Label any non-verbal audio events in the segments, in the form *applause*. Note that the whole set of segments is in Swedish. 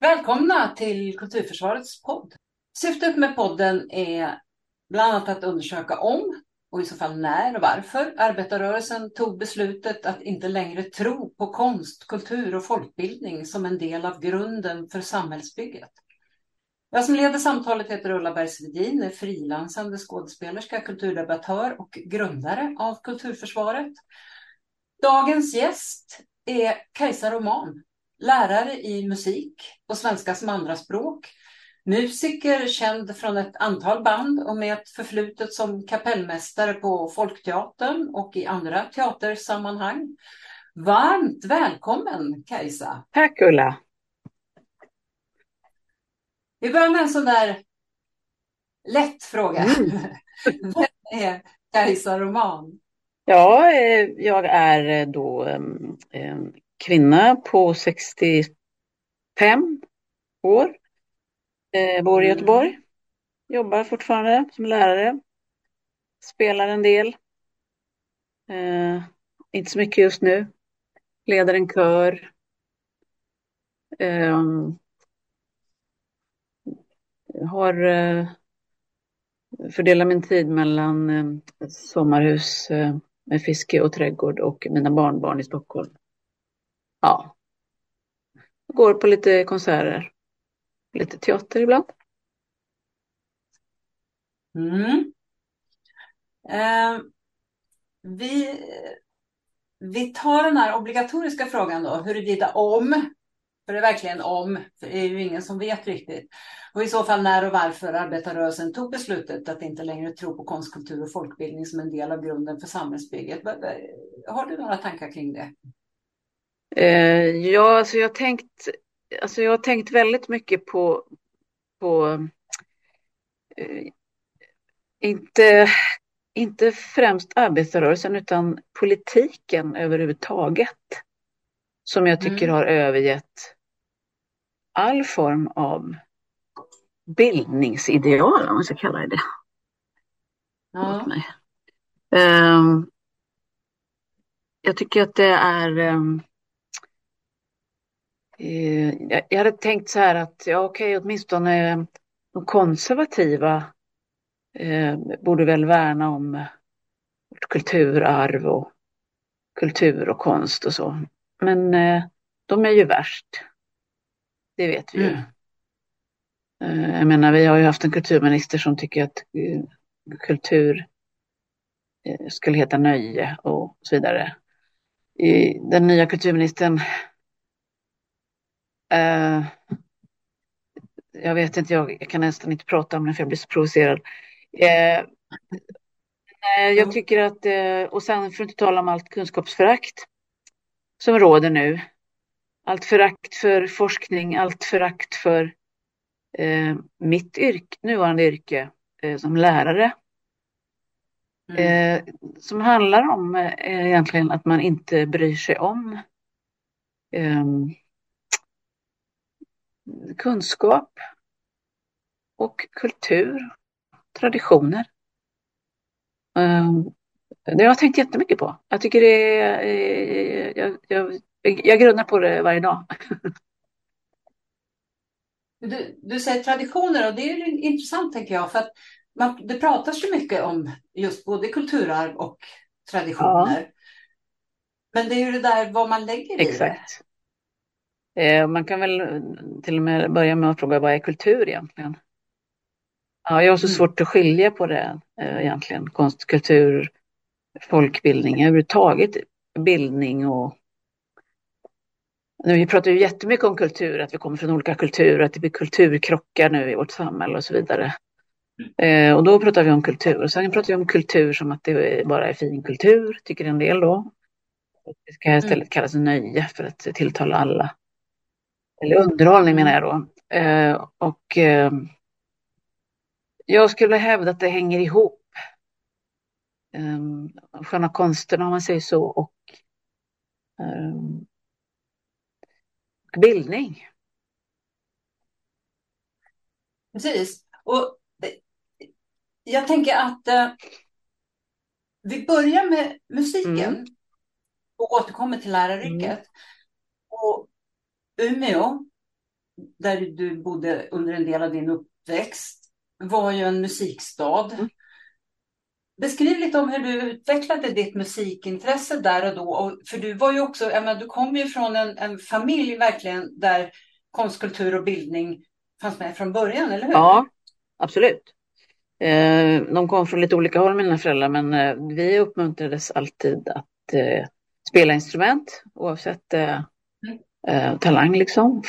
Välkomna till Kulturförsvarets podd. Syftet med podden är bland annat att undersöka om, och i så fall när och varför, arbetarrörelsen tog beslutet att inte längre tro på konst, kultur och folkbildning som en del av grunden för samhällsbygget. Jag som leder samtalet heter Ulla Bergsvedin, är frilansande skådespelerska, kulturdebattör och grundare av Kulturförsvaret. Dagens gäst är Kajsa Roman, lärare i musik och svenska som andraspråk, musiker känd från ett antal band och med ett förflutet som kapellmästare på Folkteatern och i andra teatersammanhang. Varmt välkommen Kajsa! Tack Ulla! Vi börjar med en sån där lätt fråga. Mm. *laughs* Vem är Kajsa Roman? Ja, eh, jag är då en kvinna på 65 år. Eh, bor i mm. Göteborg. Mm. Jobbar fortfarande som lärare. Spelar en del. Eh, inte så mycket just nu. Leder en kör. Eh, har eh, fördelar min tid mellan eh, sommarhus eh, med fiske och trädgård och mina barnbarn i Stockholm ja, går på lite konserter, lite teater ibland. Mm. Eh, vi, vi tar den här obligatoriska frågan då, huruvida om, för det är verkligen om, för det är ju ingen som vet riktigt. Och i så fall när och varför arbetarrörelsen tog beslutet att inte längre tro på konstkultur och folkbildning som en del av grunden för samhällsbygget. Har du några tankar kring det? Eh, ja, alltså jag, har tänkt, alltså jag har tänkt väldigt mycket på, på eh, inte, inte främst arbetarrörelsen utan politiken överhuvudtaget. Som jag tycker mm. har övergett all form av bildningsideal, om man ska kalla det det. Ja. Mig. Um, jag tycker att det är um, jag hade tänkt så här att, ja okej, okay, åtminstone de konservativa eh, borde väl värna om vårt kulturarv och kultur och konst och så. Men eh, de är ju värst. Det vet vi ju. Mm. Eh, jag menar, vi har ju haft en kulturminister som tycker att eh, kultur eh, skulle heta nöje och så vidare. Den nya kulturministern Uh, jag vet inte, jag, kan nästan inte prata om det för jag blir så provocerad. Uh, jag tycker att, uh, och sen för att inte tala om allt kunskapsförakt som råder nu. Allt förakt för forskning, allt förakt för mitt yrke, nuvarande yrke som lärare. Mm. som handlar om egentligen att man inte bryr sig om um, kunskap och kultur, traditioner. Ehm, det har jag tänkt jättemycket på. Jag tycker det är, eh, jag, jag, jag grunnar på det varje dag. Du, du säger traditioner och det är intressant tänker jag för att man, det pratas ju mycket om just både kulturarv och traditioner. Ja. Men det är ju det där vad man lägger i Exakt. Eh, man kan väl till och med börja med att fråga vad är kultur egentligen? Ja, jag har så mm. svårt att skilja på det eh, egentligen. Konst, kultur, folkbildning, överhuvudtaget bildning och vi pratar ju jättemycket om kultur, att vi kommer från olika kulturer, att det blir kulturkrockar nu i vårt samhälle och så vidare. Eh, och då pratar vi om kultur. Och sen pratar vi om kultur som att det bara är fin kultur, tycker en del då. Det ska istället mm. kallas nöje för att tilltala alla. Eller underhållning menar jag då. Eh, och eh, jag skulle hävda att det hänger ihop. Eh, sköna konsten om man säger så och bildning. Precis. Och jag tänker att eh, vi börjar med musiken mm. och återkommer till läraryrket. Mm. Och Umeå där du bodde under en del av din uppväxt, var ju en musikstad. Mm. Beskriv lite om hur du utvecklade ditt musikintresse där och då. För du var ju också, menar, du kom ju från en, en familj verkligen där konst, kultur och bildning fanns med från början, eller hur? Ja, absolut. Eh, de kom från lite olika håll, mina föräldrar, men eh, vi uppmuntrades alltid att eh, spela instrument oavsett mm. talang. Liksom.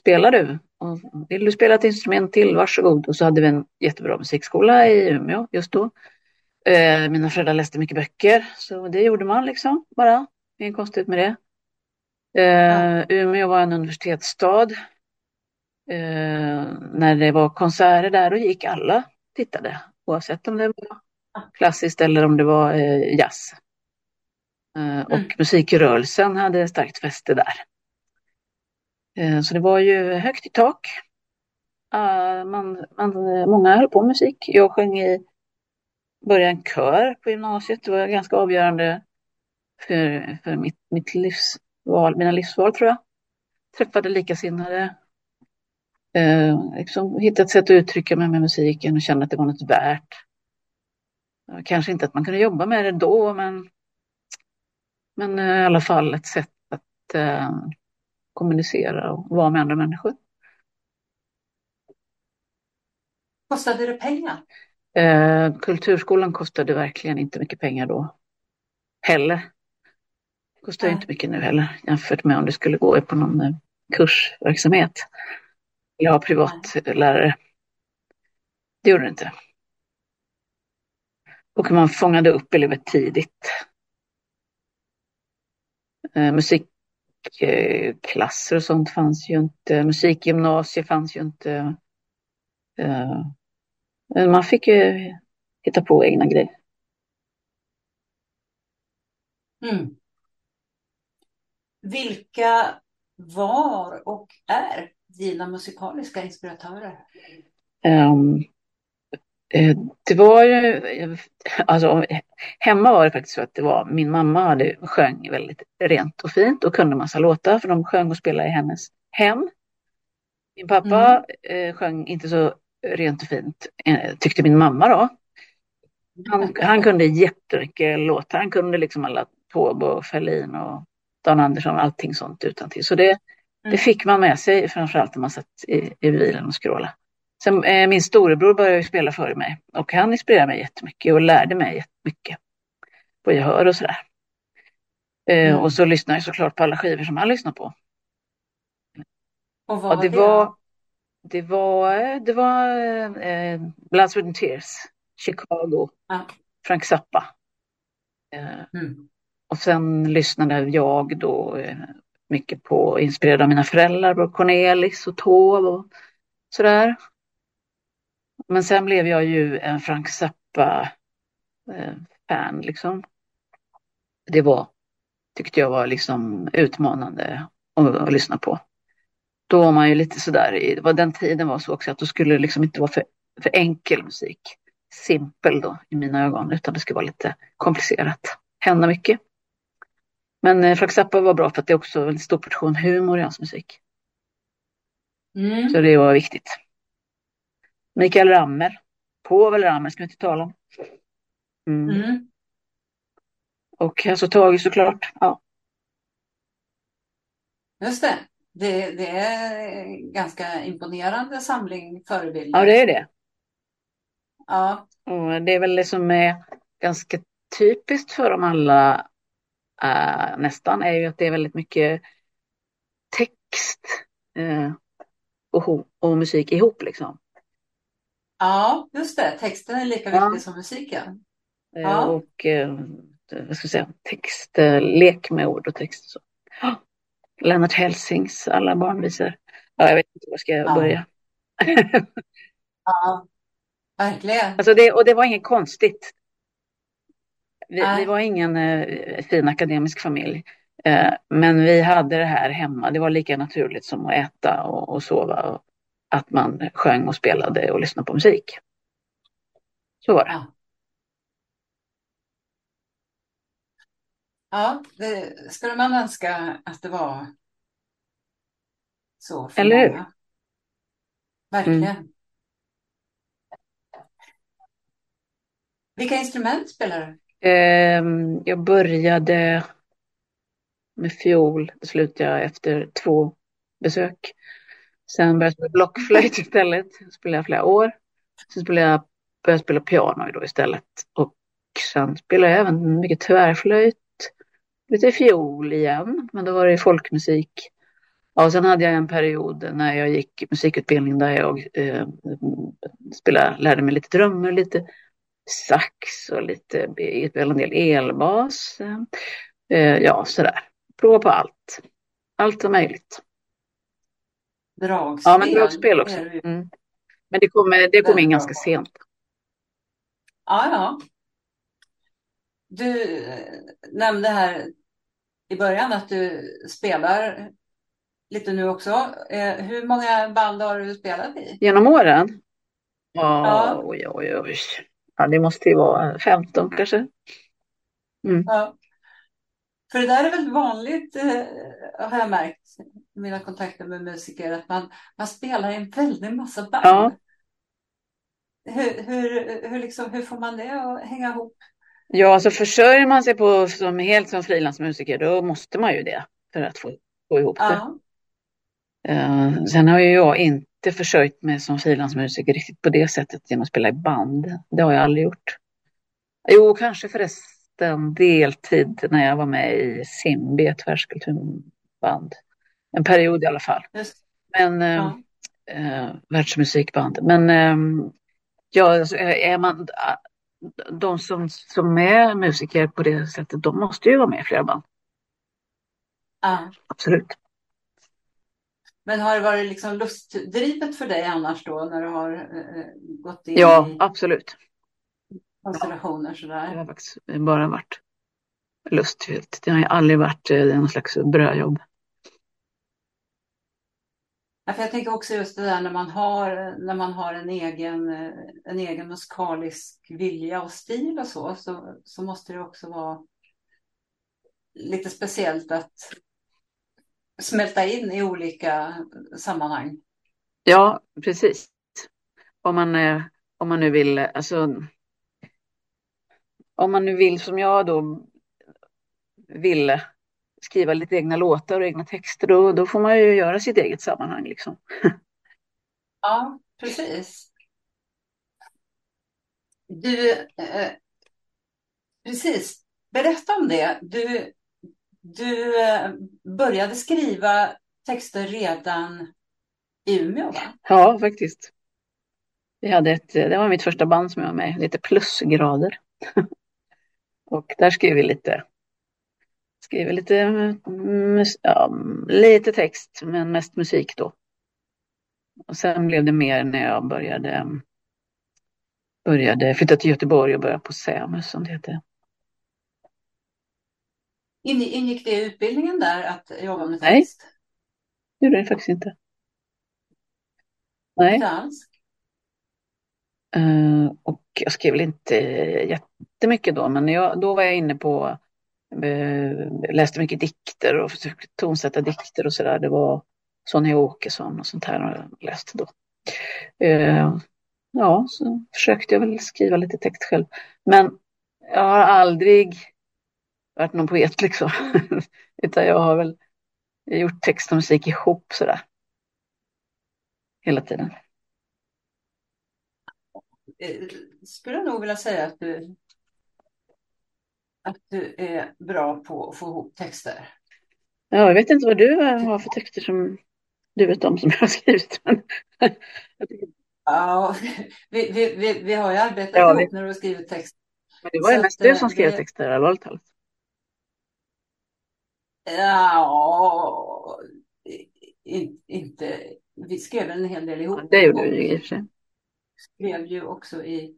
spelar du? Och vill du spela ett instrument till, varsågod. Och så hade vi en jättebra musikskola i Umeå just då. mina föräldrar läste mycket böcker, så det gjorde man liksom bara. Inget konstigt med det. Ja. Umeå var en universitetsstad. när det var konserter där, då gick alla tittade, oavsett om det var klassiskt eller om det var eh, jazz. Eh, och mm. musikrörelsen hade starkt fäste där. Eh, så det var ju högt i tak. Eh, man, man, många höll på med musik. Jag sjöng i början kör på gymnasiet. Det var ganska avgörande för, för mitt, mitt livsval, mina livsval tror jag. Träffade likasinnade Eh, liksom hittade ett sätt att uttrycka mig med musiken och kände att det var något värt. Kanske inte att man kunde jobba med det då, men, men eh, i alla fall ett sätt att eh, kommunicera och vara med andra människor. Kostade det pengar? Eh, kulturskolan kostade verkligen inte mycket pengar då. Heller. Kostar inte mycket nu heller jämfört med om du skulle gå på någon eh, kursverksamhet vill ha privatlärare. Det gjorde det inte. Och man fångade upp elever tidigt. Eh, musikklasser och sånt fanns ju inte. Musikgymnasier fanns ju inte. Eh, man fick ju hitta på egna grejer. Mm. Vilka var och är dina musikaliska inspiratörer? Um, det var ju, alltså hemma var det faktiskt så att det var, min mamma hade sjöng väldigt rent och fint och kunde massa låtar för de sjöng och spelade i hennes hem. Min pappa mm. eh, sjöng inte så rent och fint, eh, tyckte min mamma då. Han, han kunde jättemycket låtar, han kunde liksom alla Taube och Ferlin och Dan Andersson, allting sånt utan till. Så det, det mm. fick man med sig framförallt när man satt i, i bilen och scrollade. Sen, eh, min storebror började spela före mig och han inspirerade mig jättemycket och lärde mig jättemycket på gehör och sådär. Eh, mm. Och så lyssnade jag såklart på alla skivor som han lyssnade på. Och vad och det, var det? Var, det var, det var eh, Blood, Sweat and Tears, Chicago, ah. Frank Zappa. Eh, mm. Och sen lyssnade jag då eh, mycket på, inspirerad av mina föräldrar, på Cornelis och Taube och sådär. Men sen blev jag ju en Frank Zappa-fan eh, liksom. Det var, tyckte jag var liksom utmanande att, lyssna på. Då var man ju lite sådär, var den tiden var så också att då skulle det liksom inte vara för, för enkel musik. Simpel då i mina ögon, utan det skulle vara lite komplicerat. Hända mycket. Men eh, Frank Zappa var bra för att det är också en stor portion humor i hans musik. Mm. Så det var viktigt. Mikael Rammer. Povel Rammer ska vi inte tala om. Mm. Mm. Och alltså Tage såklart. Ja. Just det. det. Det är ganska imponerande samling förebilder. Ja, det är det. Ja. Och det är väl det som är ganska typiskt för dem alla uh, nästan är ju att det är väldigt mycket text uh, och, och, musik ihop liksom. Ja, just det. Texten är lika ja. viktig som musiken. Uh, ja. Och vad ska jag säga, text, lek med ord och text. Så. Oh, Lennart Helsings alla barnvisor. Ja, jag vet inte var ska jag ja. börja. *laughs* ja, verkligen. Alltså det, och det var inget konstigt. Vi, vi var ingen eh, fin akademisk familj. Eh, men vi hade det här hemma. Det var lika naturligt som att äta och, och sova. Och att man sjöng och spelade och lyssnade på musik. Så var det. Ja, det skulle man önska att det var så för Eller hur? Verkligen. Mm. Vilka instrument spelar du? Ehm, jag började med fiol, det slutade jag efter två besök. Sen började jag spela blockflöjt *laughs* istället, spelade jag flera år. Sen spelade jag, började jag spela piano då istället. Och sen spelade jag även mycket tvärflöjt, lite fiol igen, men då var det folkmusik. Ja, sen hade jag en period när jag gick musikutbildning där jag eh, spelade, lärde mig lite trummor, lite sax och lite, en del elbas. Eh, ja, sådär. Prova på allt. Allt är möjligt. Dragspel? Ja, men dragspel också. Mm. Men det kom, det kom in ganska sent. Ja, ja. Du nämnde här i början att du spelar lite nu också. Eh, hur många band har du spelat i? Genom åren? Ja. Oj, oj, oj. Ja, det måste ju vara 15 kanske. Mm. Ja. För det där är väldigt vanligt, eh, har jag märkt i mina kontakter med musiker, att man, man spelar en väldig massa band. Ja. Hur, hur, hur, liksom, hur får man det att hänga ihop? Ja, alltså försörjer man sig på som helt som frilansmusiker, då måste man ju det för att få, få ihop det. Uh, sen har ju jag inte försörjt mig som frilansmusiker riktigt på det sättet genom att spela i band. Det har jag aldrig gjort. Jo, kanske förresten deltid när jag var med i Simbi, ett världskulturband. En period i alla fall. Men ja. uh, världsmusikband. Men uh, ja, alltså, är man, de som, som är musiker på det sättet, de måste ju vara med i flera band. Ja. Absolut. Men har det varit liksom lustdrivet för dig annars då när du har eh, gått in ja, i absolut. Konstellationer sådär? Det har faktiskt bara varit lustfyllt. Det har aldrig varit eh, någon slags brödjobb. Ja, för jag tänker också just det där när man har, när man har en, egen, eh, en egen musikalisk vilja och stil och så, så, så måste det också vara lite speciellt att smälta in i olika sammanhang. Ja, precis. Om man, eh, om man nu vill, alltså, om man nu vill som jag då ville skriva lite egna låtar och egna texter, då, då får man ju göra sitt eget sammanhang liksom. Ja, precis. Du, eh, precis, berätta om det. Du, du eh, började skriva texter redan i Umeå, va? Ja, faktiskt. Vi hade ett, det var mitt första band som jag var med lite plusgrader. Och där skrev vi lite, skrev lite, ja, lite text, men mest musik då. Och sen blev det mer när jag började, började flytta till Göteborg och började på SÄMUS som det heter. Ingick det i utbildningen där att jobba med text? Nej, det gjorde det faktiskt inte. Nej. Inte alls? Uh, och jag skrev väl inte jättemycket då, men jag, då var jag inne på, eh, läste mycket dikter och försökte tonsätta dikter och sådär. Det var Sonja Åkesson och sånt här jag läste då. Eh, ja, så försökte jag väl skriva lite text själv. Men jag har aldrig varit någon poet *laughs* liksom. Utan jag har väl gjort text och musik ihop sådär. Hela tiden. Eh, skulle jag nog vilja säga att du, att du är bra på att få ihop texter. Ja, jag vet inte vad du har för texter som du vet om som jag har skrivit. ja, vi, vi, vi, vi har ju arbetat ja, ihop när du har skrivit text. Men det var ju mest du som skrev det... texter, allvarligt talat. Ja, inte. Vi skrev en hel del ihop. Ja, det gjorde vi i och för sig. Skrev ju också i,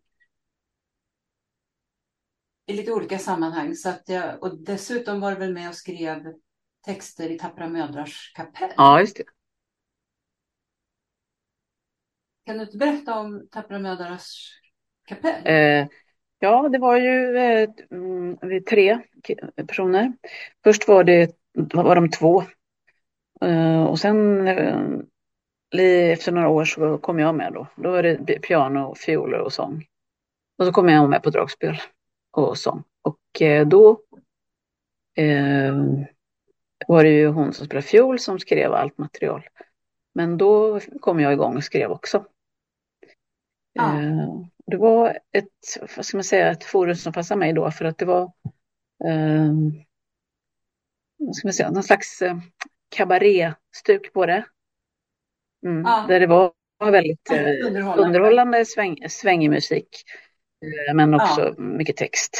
i lite olika sammanhang. Så att jag, och dessutom var det väl med och skrev texter i Tappra mödrars kapell. Ja, just det. Kan du inte berätta om Tappra mödrars kapell? Eh, Ja, det var ju eh, mm, tre personer. Först var det var de två. Eh, och sen eh, efter några år så kom jag med då. Då var det piano, fioler och sång. Och så kom jag med på dragspel och sång. Och eh, då eh, var det ju hon som spelade fiol som skrev allt material. Men då kom jag igång och skrev också. Ja. Eh, det var ett, vad ska man säga, ett forum som passade mig då för att det var eh, vad ska man säga, någon slags eh, kabaretstuk på det. Mm, ja. Där det var väldigt eh, underhållande, underhållande sväng, svängig musik. Eh, men också ja. mycket text.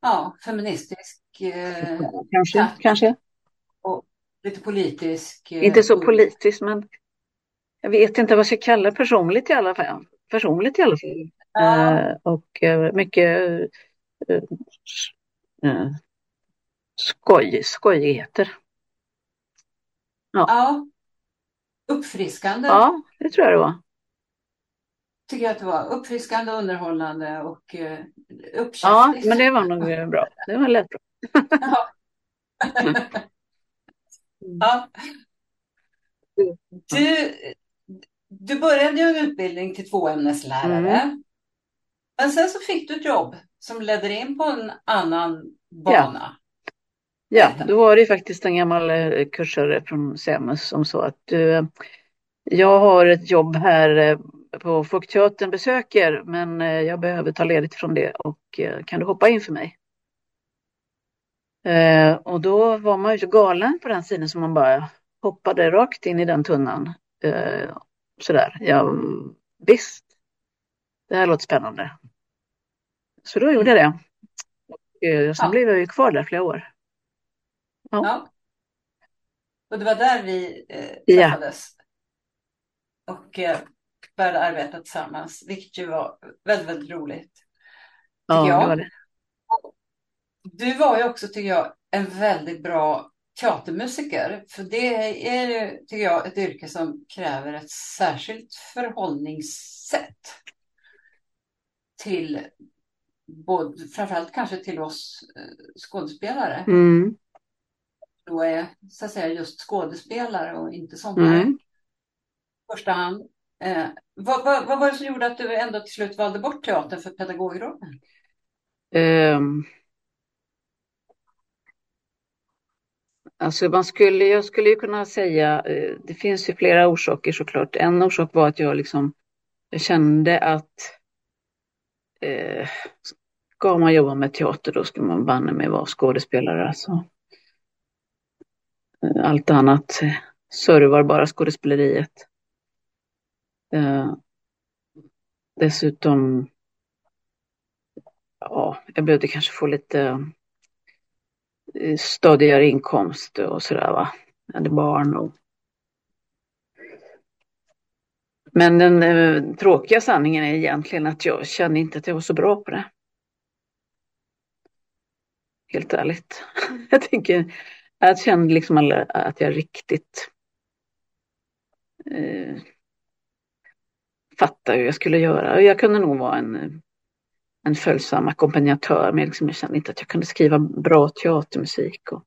Ja, feministisk. Eh, kanske, tack. kanske. Och lite politisk. Eh, inte så politisk, men jag vet inte vad jag ska kalla. Personligt i alla fall. Personligt i alla fall. Ja. Eh, och eh, mycket eh, skoj, skojigheter. Ja. ja. Uppfriskande. Ja, det tror jag det var. Tycker jag att det var. Uppfriskande, underhållande och uh, Ja, men det var nog bra. Det var lätt bra. *laughs* ja. ja. Du, du började ju en utbildning till tvåämneslärare. Mm. Men sen så fick du ett jobb som ledde in på en annan bana. Ja, då var det faktiskt en gammal eh, kursare från Semus som sa att uh, jag har ett jobb här på Folkteatern besöker men uh, jag behöver ta ledigt från det och kan du hoppa in för mig? och då var man ju så galen på den sidan som man bara hoppade rakt in i den tunnan. sådär, ja visst, det här låter spännande. Så då gjorde jag det. Och, sen ja. blev jag ju kvar där flera år. Ja. ja. Och det var där vi eh, träffades. Ja. Och eh, började arbeta tillsammans, vilket ju var väldigt, väldigt roligt. Ja, jag. det var det. Du var ju också, tycker jag, en väldigt bra teatermusiker. För det är ju, tycker jag, ett yrke som kräver ett särskilt förhållningssätt till både, framförallt kanske till oss eh, skådespelare. Mm då är så att säga just skådespelare och inte sångare. Mm. första hand. Eh, vad, vad, vad, var det som gjorde att du ändå till slut valde bort teatern för pedagogrollen? Um, ehm. alltså man skulle, jag skulle ju kunna säga, eh, det finns ju flera orsaker såklart. En orsak var att jag liksom jag kände att eh, ska man jobba med teater då ska man banne mig vara skådespelare. Alltså eh, allt annat eh, servar bara skådespeleriet. Eh, dessutom, ja, jag behövde kanske få lite eh, stadigare inkomst och sådär va. Jag hade barn och Men den eh, tråkiga sanningen är egentligen att jag kände inte att jag var så bra på det. Helt ärligt. *laughs* Jag tänker, jag kände liksom att jag riktigt eh, fattade hur jag skulle göra. Jag kunde nog vara en, en följsam ackompanjatör, men liksom jag kände inte att jag kunde skriva bra teatermusik. Och,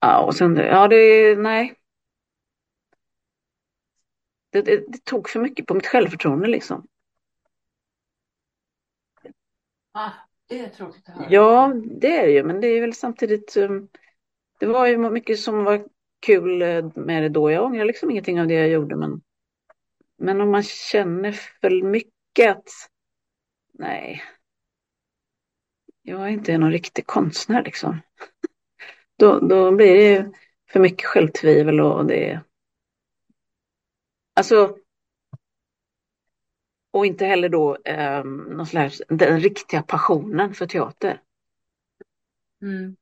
ja, och sen, ja det, nej. Det, det, det tog för mycket på mitt självförtroende liksom. Ah, det är tråkigt att höra. Ja, det är det ju, men det är väl samtidigt. Um, det var ju mycket som var kul eh, med det då. Jag ångrar liksom ingenting av det jag gjorde, men. Men om man känner för mycket att. Nej. Jag är inte någon riktig konstnär liksom. *laughs* Då, då blir det ju för mycket självtvivel och det. Alltså och inte heller då eh, någon slags, den riktiga passionen för teater. Mm.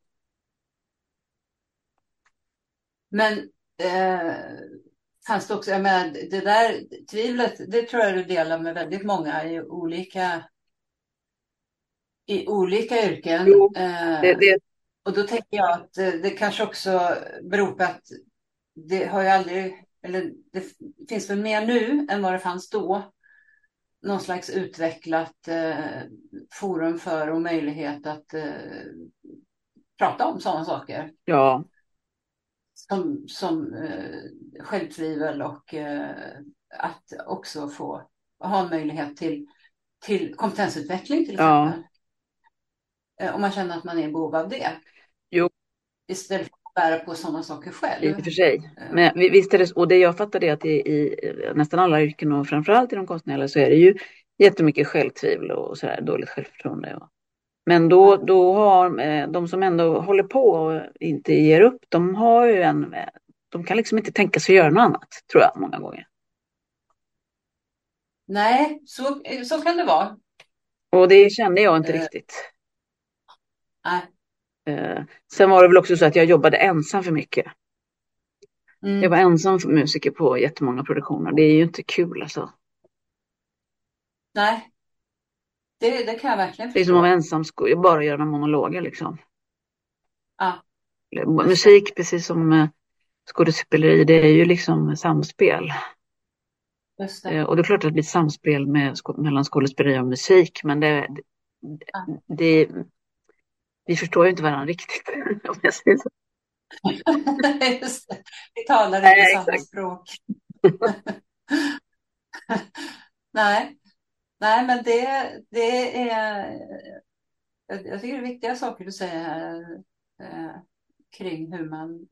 Men eh, fanns det också, jag menar, det där tvivlet, det tror jag du delar med väldigt många i olika i olika yrken. Jo, eh, det, det. Och då tänker jag att eh, det kanske också beror på att det har ju aldrig, eller det finns väl mer nu än vad det fanns då någon slags utvecklat eh, forum för och möjlighet att prata om sådana saker. Ja. Som, som eh, självtvivel och eh, att också få ha möjlighet till, till kompetensutveckling till exempel. Ja. Eh, om man känner att man är i behov av det. Jo. Istället för att bära på sådana saker själv. I och för sig. Eh. Men visst är det, och det jag fattar är att i, i nästan alla yrken och framförallt i de konstnärliga så är det ju jättemycket självtvivel och så här, dåligt självförtroende. Men då, då har eh, de som ändå håller på och inte ger upp, de har ju en, de kan liksom inte tänka sig att göra något annat, tror jag, många gånger. Nej, så, så kan det vara. Och det kände jag inte uh, riktigt. Nej. Uh, sen var det väl också så att jag jobbade ensam för mycket. Mm. Jag var ensam musiker på jättemånga produktioner. Det är ju inte kul alltså. Nej, det, det kan jag verkligen förstå. Det är som att vara ensam bara göra monologer liksom. Ja. Musik, precis som eh, skådespeleri, det är ju liksom samspel. Det. Eh, och det är klart att det blir samspel med, mellan skådespeleri och musik, men det, ja. det vi förstår ju inte varandra riktigt. *laughs* Om jag säger så. *laughs* Just det. Vi talar inte Nej, samma språk. *laughs* Nej. Nej, men det, det är... Jag tycker det är viktiga saker du säger här eh, kring hur man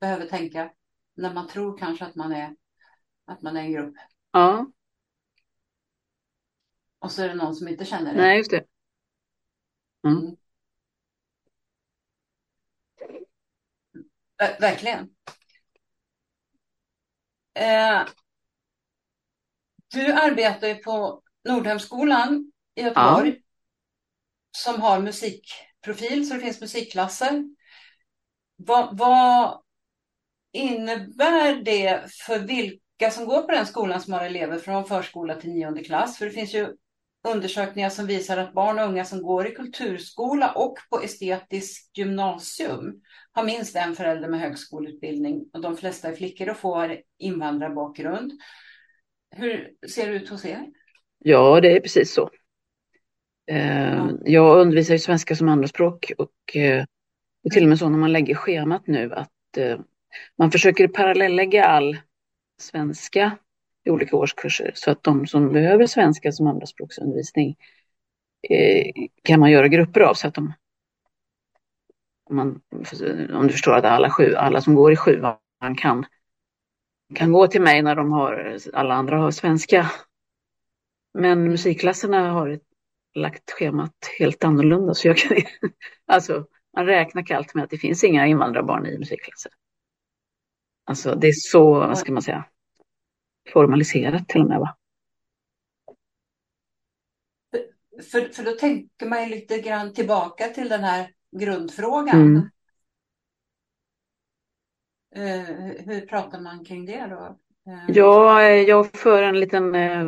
behöver tänka när man tror kanske att man är, att man är en grupp. Ja. Och så är det någon som inte känner det. Nej, just det. Mm. Mm. Ver verkligen. Eh, du arbetar ju på Nordhemskolan i Göteborg ja. som har musikprofil, så det finns musikklasser. Vad, vad innebär det för vilka som går på den skolan som har elever från förskola till nionde klass? För det finns ju undersökningar som visar att barn och unga som går i kulturskola och på estetiskt gymnasium har minst en förälder med högskoleutbildning och de flesta är flickor och får invandrarbakgrund. Hur ser det ut hos er? Ja, det är precis så. Eh, jag undervisar ju svenska som andraspråk och eh, det är till och med så när man lägger schemat nu att eh, man försöker parallellägga all svenska i olika årskurser så att de som behöver svenska som andraspråksundervisning kan man göra grupper av så att de om, man, om du förstår att alla, sju, alla som går i sjuan kan, kan gå till mig när de har, alla andra har svenska men musikklasserna har lagt schemat helt annorlunda. Så jag kan, *laughs* alltså, man räknar kallt med att det finns inga invandrarbarn i musikklasser. Alltså det är så, vad ska man säga, formaliserat till och med. Va? För, för då tänker man lite grann tillbaka till den här grundfrågan. Mm. Uh, hur pratar man kring det då? Eh, ja, eh, jag för en liten, eh,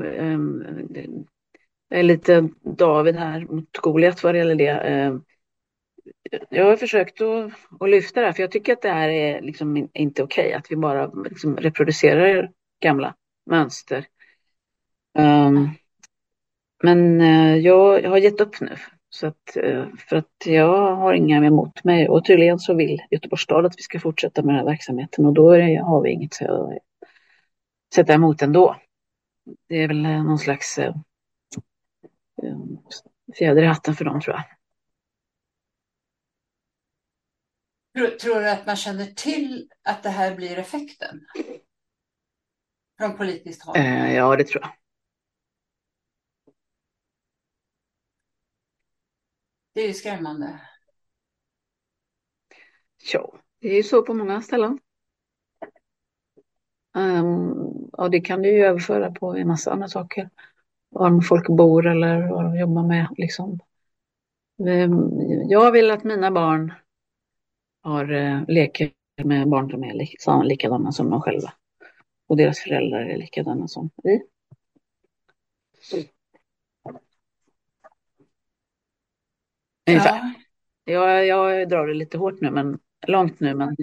eh lite David här mot Goliat vad det gäller det. Jag har försökt att, att, lyfta det här, för jag tycker att det här är liksom inte okej, okay, att vi bara liksom reproducerar gamla mönster. Um, men jag, jag, har gett upp nu, så att, för att jag har inga emot mig och tydligen så vill Göteborgs stad att vi ska fortsätta med den här verksamheten och då det, har vi inget sätta emot ändå. Det är väl någon slags eh, eh, fjäder i hatten för dem tror jag. Tror du att man känner till att det här blir effekten? Från politiskt håll? Eh, ja, det tror jag. Det är ju skrämmande. Ja, det är ju så på många ställen. Och det kan du ju överföra på en massa andra saker. Var folk bor eller vad de jobbar med. Liksom. Um, jag vill att mina barn har uh, leker med barn som är lik, likadana som de själva. Och deras föräldrar är likadana som vi. Ungefär. Ja. Jag, jag drar det lite hårt nu, men långt nu, men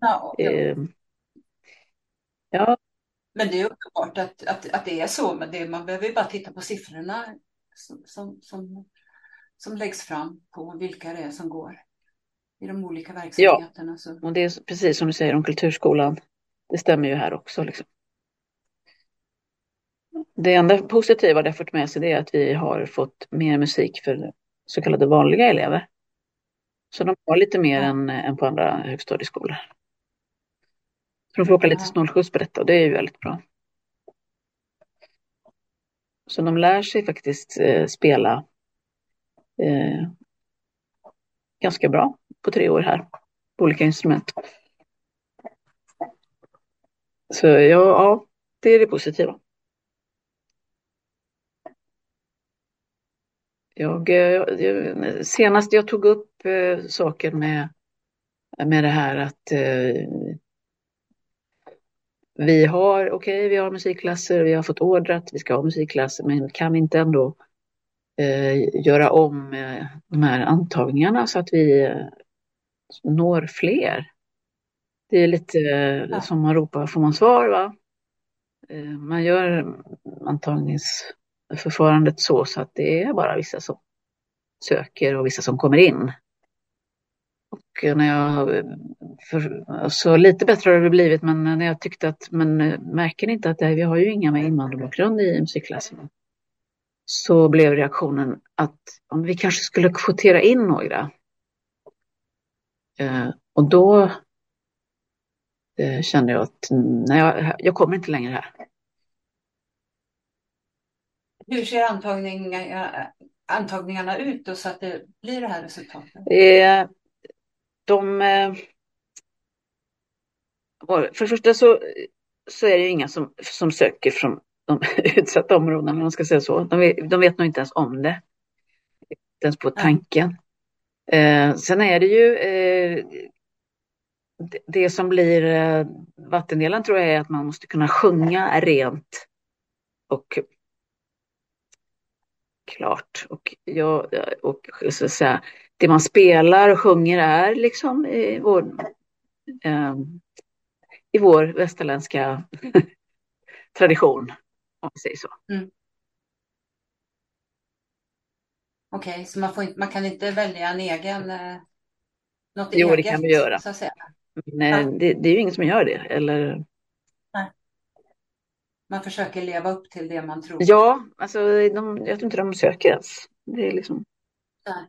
ja, eh, Ja. Men det är uppenbart att, att, att det är så. Men det, man behöver ju bara titta på siffrorna som, som, som, som läggs fram på vilka det är som går. i de olika verksamheterna. Ja, så. och det är precis som du säger om kulturskolan. Det stämmer ju här också. Liksom. Det enda positiva det har fått med sig det är att vi har fått mer musik för så kallade vanliga elever. Så de har lite mer än, än på andra högstadieskolor. Så de får åka lite snålskjuts på detta och det är ju väldigt bra. Så de lär sig faktiskt eh, spela eh, ganska bra på tre år här på olika instrument. Så ja, ja det är det positiva. Jag, jag, senast jag tog upp eh, saken med, med det här att eh, vi har, okej, okay, vi har musikklasser, vi har fått order att vi ska ha musikklasser, men kan vi inte ändå eh, göra om eh, de här antagningarna så att vi eh, når fler? Det är lite ja. som man ropar får man svar, va? man gör antagningsförfarandet så, så att det är bara vissa som söker och vissa som kommer in. När jag, för, så lite bättre har det blivit, men när jag tyckte att, men märker ni inte att det, vi har ju inga med invandrarbakgrund i musikklasserna? Så blev reaktionen att om vi kanske skulle kvotera in några. Eh, och då eh, kände jag att nej, jag, jag kommer inte längre här. Hur ser antagningarna, antagningarna ut då, så att det blir det här resultatet? Eh, de... Eh, för det första så, så är det inga som, som söker från de *laughs* utsatta områdena, om man ska säga så. De vet, de vet nog inte ens om det. Inte ens på tanken. Eh, sen är det ju eh, det, det, som blir eh, vattendelen tror jag är att man måste kunna sjunga rent och klart. Och, jag, och så att säga, det man spelar och sjunger är liksom i vår, eh, i vår västerländska *laughs* tradition, om vi säger så. Mm. Okej, okay, så man, får man kan inte välja en egen, eh, något jo, eget? Jo, det kan vi göra. Så att säga. Men ja. det, det, är ju ingen som gör det. Eller... Nej. Man försöker leva upp till det man tror. Ja, alltså de, jag tror inte de söker ens. Det är liksom... Nej.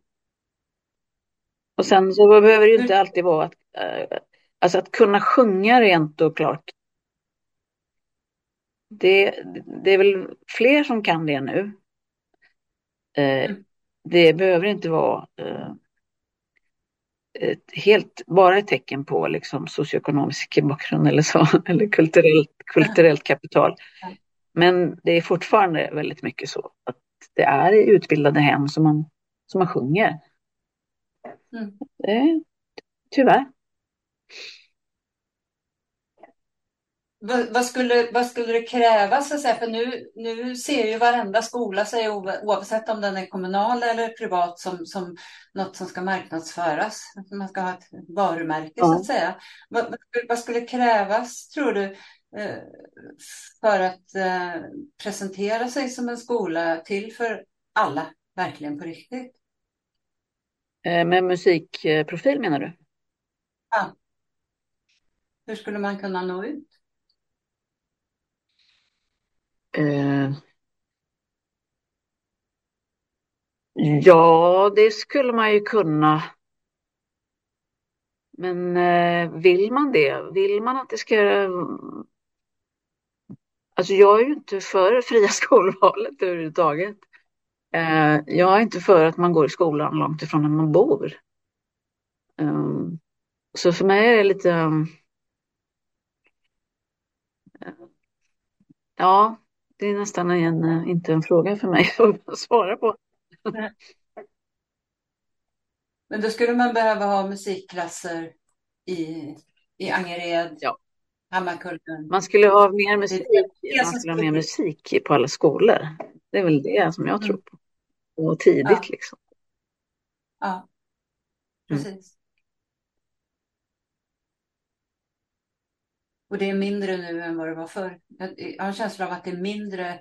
Och sen så behöver det ju inte alltid vara att, äh, alltså att kunna sjunga rent och klart. Det, det är väl fler som kan det nu. Eh, mm. Det behöver inte vara eh, helt, bara ett tecken på liksom socioekonomisk bakgrund eller så, *laughs* eller kulturellt, kulturellt kapital. Men det är fortfarande väldigt mycket så att det är i utbildade hem som man, som man sjunger. Mm. Det, tyvärr. Vad, skulle, vad skulle det krävas? Alltså, för nu, nu ser ju varenda skola sig oavsett om den är kommunal eller privat som, som något som ska marknadsföras. Man ska ha ett varumärke ja. så att säga. Vad, vad, skulle krävas tror du eh, för att eh, presentera sig som en skola till för alla, verkligen på riktigt? Eh, med musikprofil menar du? Ja. Hur skulle man kunna nå ut? Eh, ja, det skulle man ju kunna. Men eh, vill man det? Vill man att det ska... Alltså jag är ju inte för fria skolvalet överhuvudtaget. Eh, jag är inte för att man går i skolan långt ifrån där man bor. Um, så för mig är det lite... Um, ja, det är nästan en, eh, inte en fråga för mig *laughs* att svara på. Men då skulle man behöva ha musikklasser i, i Angered, ja. Hammarkullen. Man skulle ha mer musik, man skulle ha mer musik på alla skolor. Det är väl det som jag tror på. Och tidigt ja. liksom. Ja, mm. precis. Mm. Och det är mindre nu än vad det var förr. Jag har en känsla av att det är mindre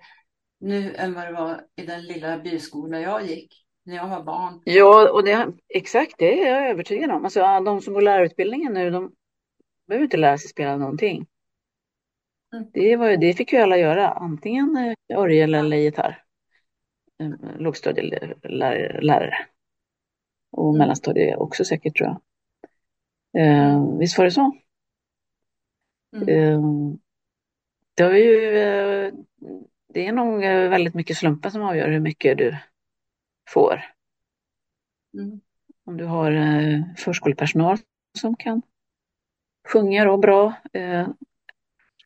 nu än vad det var i den lilla byskola jag gick. när jag var barn. Ja, och det, exakt det är jag övertygad om. Alltså, de som går lärarutbildningen nu, de behöver inte lära sig spela någonting. Mm. Det, var, det fick ju alla göra, antingen eh, orgel eller gitarr. Eh, lågstadielärare. Och mm. mellanstadie också säkert tror jag. Eh, visst var det så? Mm. Eh, det, har ju, eh, det är nog eh, väldigt mycket slumpen som avgör hur mycket du får. Mm. Om du har eh, förskolepersonal som kan sjunga då bra, eh,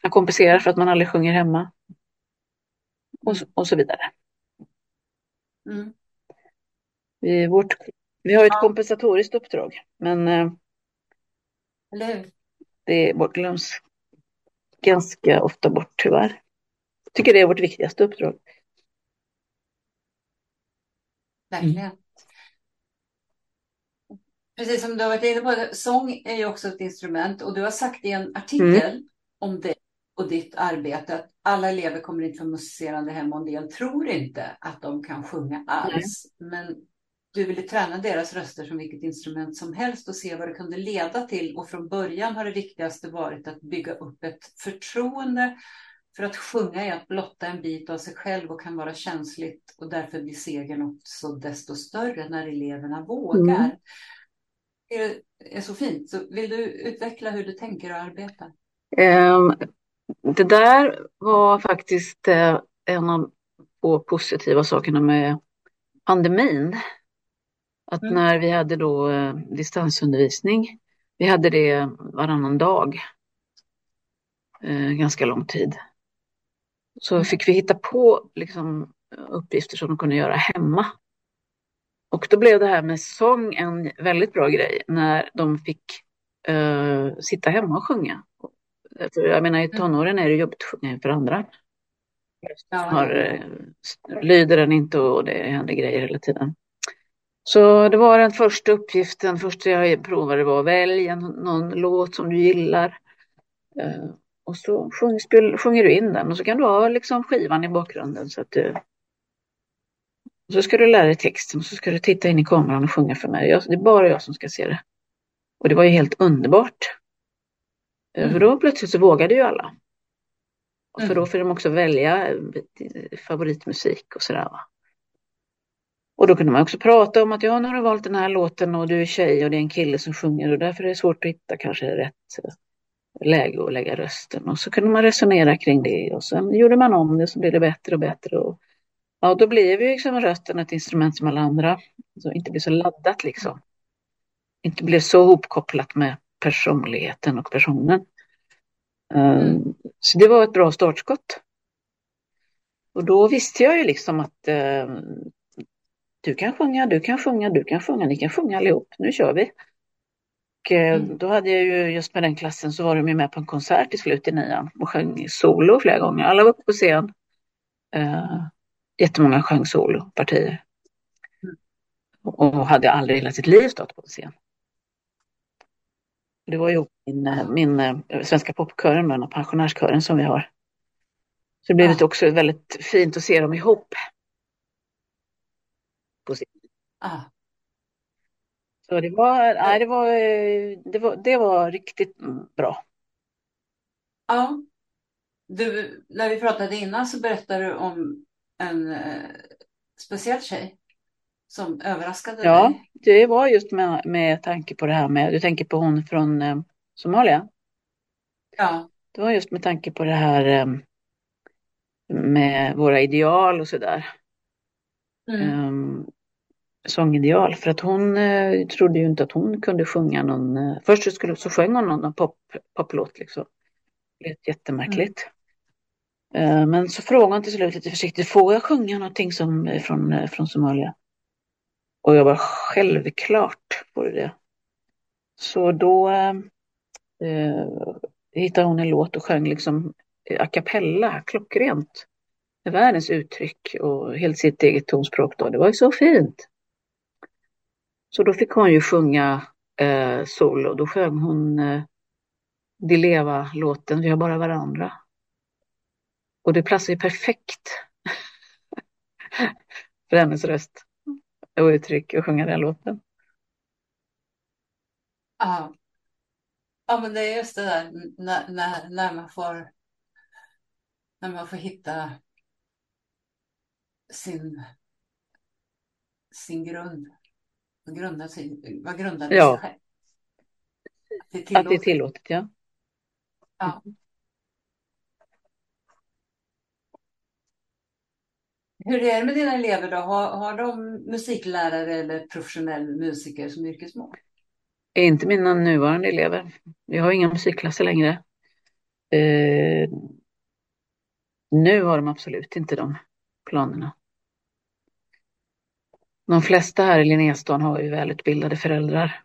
kan kompensera för att man aldrig sjunger hemma och, och så vidare. Mm. Vi, vårt, vi har ett ja. kompensatoriskt uppdrag, men eh, det bortglöms ganska ofta bort tyvärr. Jag tycker det är vårt viktigaste uppdrag. Verkligen. Mm. Precis som du har varit inne på, sång är ju också ett instrument och du har sagt i en artikel mm. om det och ditt arbete att alla elever kommer inte från musicerande hem och en del tror inte att de kan sjunga alls. Mm. Men du ville träna deras röster som vilket instrument som helst och se vad det kunde leda till. Och från början har det viktigaste varit att bygga upp ett förtroende för att sjunga är att blotta en bit av sig själv och kan vara känsligt och därför blir segern också desto större när eleverna vågar. Mm. Det är så fint. Så vill du utveckla hur du tänker och arbetar? Um, det där var faktiskt uh, en av få positiva sakerna med pandemin. Att mm. när vi hade då uh, distansundervisning, vi hade det varannan dag, uh, ganska lång tid så fick vi hitta på liksom, uppgifter som de kunde göra hemma. Och då blev det här med sång en väldigt bra grej när de fick uh, sitta hemma och sjunga. För jag menar i mm. tonåren är det jobbigt att inför andra. Ja. Har, uh, lyder den inte och det händer grejer hela tiden. Så det var den första uppgiften, första jag provade var välj någon låt som du gillar. Uh, och så sjung, spel, sjunger du in den och så kan du ha liksom skivan i bakgrunden. Så, att du, så ska du lära dig texten och så ska du titta in i kameran och sjunga för mig. Jag, det är bara jag som ska se det. Och det var ju helt underbart. Eh, mm. För då plötsligt så vågade ju alla. Och för mm. då får de också välja eh, favoritmusik och sådär. Och då kunde man också prata om att ja, nu har du valt den här låten och du är tjej och det är en kille som sjunger och därför är det svårt att hitta kanske rätt läge att lägga rösten. Och så kunde man resonera kring det och sen gjorde man om det så blev det bättre och bättre. Och, ja, då blev ju liksom rösten ett instrument som alla andra. Så inte blev så laddat liksom. Inte blev så hopkopplat med personligheten och personen. Ehm, mm. Så det var ett bra startskott. Och då visste jag ju liksom att uh, du kan sjunga, du kan sjunga, du kan sjunga, ni kan sjunga allihop. Nu kör vi. Och eh, mm. då hade jag ju just med den klassen så var de ju med på en konsert i slutet i nian och sjöng solo flera gånger. Alla var uppe på scen. Uh, jättemånga sjöng solopartier. Mm. Och hade aldrig i hela sitt liv stått på en scen. Det var ju min, eh, min svenska popkören, den pensionärskören som vi har. Så det blev ja. också väldigt fint att se dem ihop. På scen. Ah. Så det var, nej, det var, det var, det var riktigt bra. Ja. Du, när vi pratade innan så berättade du om en eh, speciell tjej som överraskade ja, dig. Ja, det var just med, med tanke på det här med, du tänker på hon från eh, Somalia? Ja. Det var just med tanke på det här eh, med våra ideal och sådär. Mm. Um, sångideal för att hon eh, trodde ju inte att hon kunde sjunga någon. Eh, först så, skulle, så sjöng hon någon pop, poplåt liksom. Det lät jättemärkligt. Mm. Eh, men så frågade hon till slut lite försiktigt, får jag sjunga någonting som, eh, från, eh, från Somalia? Och jag var självklart på det. Så då eh, hittade hon en låt och sjöng liksom a cappella, klockrent. Med världens uttryck och helt sitt eget tonspråk då. Det var ju så fint. Så då fick hon ju sjunga eh, solo. Då sjöng hon eh, Di Leva-låten Vi har bara varandra. Och det platsar ju perfekt *laughs* för hennes röst uttryck och sjunga den låten. Ja. ja, men det är just det där när, när, när man får när man får hitta sin, sin grund. Grunda sig, vad grundar Ja. sig själv? Att det är Att det är tillåtet. tillåtet, ja. Ja. Hur är det med dina elever då? Har, har de musiklärare eller professionell musiker som yrkesmål? Inte mina nuvarande elever. Vi har inga musikklasser längre. Eh, nu har de absolut inte de planerna. De flesta här i Linnéstan har ju välutbildade föräldrar.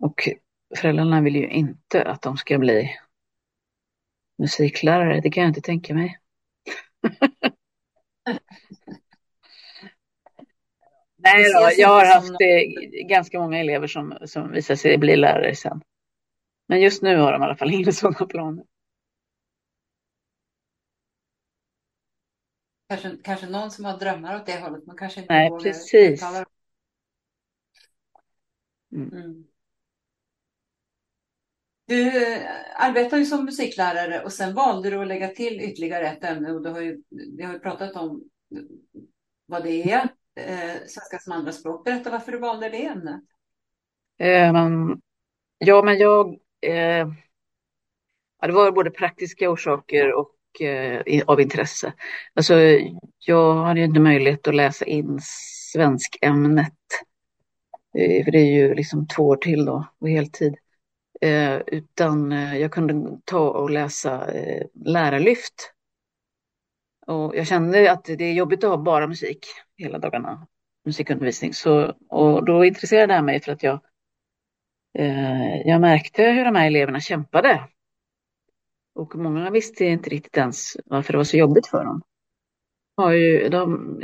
Och föräldrarna vill ju inte att de ska bli musiklärare. Det kan jag inte tänka mig. *laughs* Nej då, jag har haft eh, ganska många elever som, som visar sig bli lärare sen. Men just nu har de i alla fall inga sådana planer. Kanske, kanske någon som har drömmar åt det hållet, men kanske inte Nej, vågar precis. Mm. Mm. Du eh, arbetar ju som musiklärare och sen valde du att lägga till ytterligare ett ämne och du har ju, vi har ju pratat om vad det är, eh, svenska som andraspråk. Berätta varför du valde det ämnet. Um, ja, men jag... Eh, ja, det var både praktiska orsaker och eh, av intresse. Alltså, jag hade ju inte möjlighet att läsa in svenskämnet. Eh, för det är ju liksom två år till då, på heltid. Eh, utan eh, jag kunde ta och läsa eh, lärarlyft. Och jag kände att det är jobbigt att ha bara musik hela dagarna, musikundervisning. Så, och då intresserade jag mig för att jag, eh, jag märkte hur de här eleverna kämpade. Och många visste inte riktigt ens varför det var så jobbigt för dem. Har ju, de,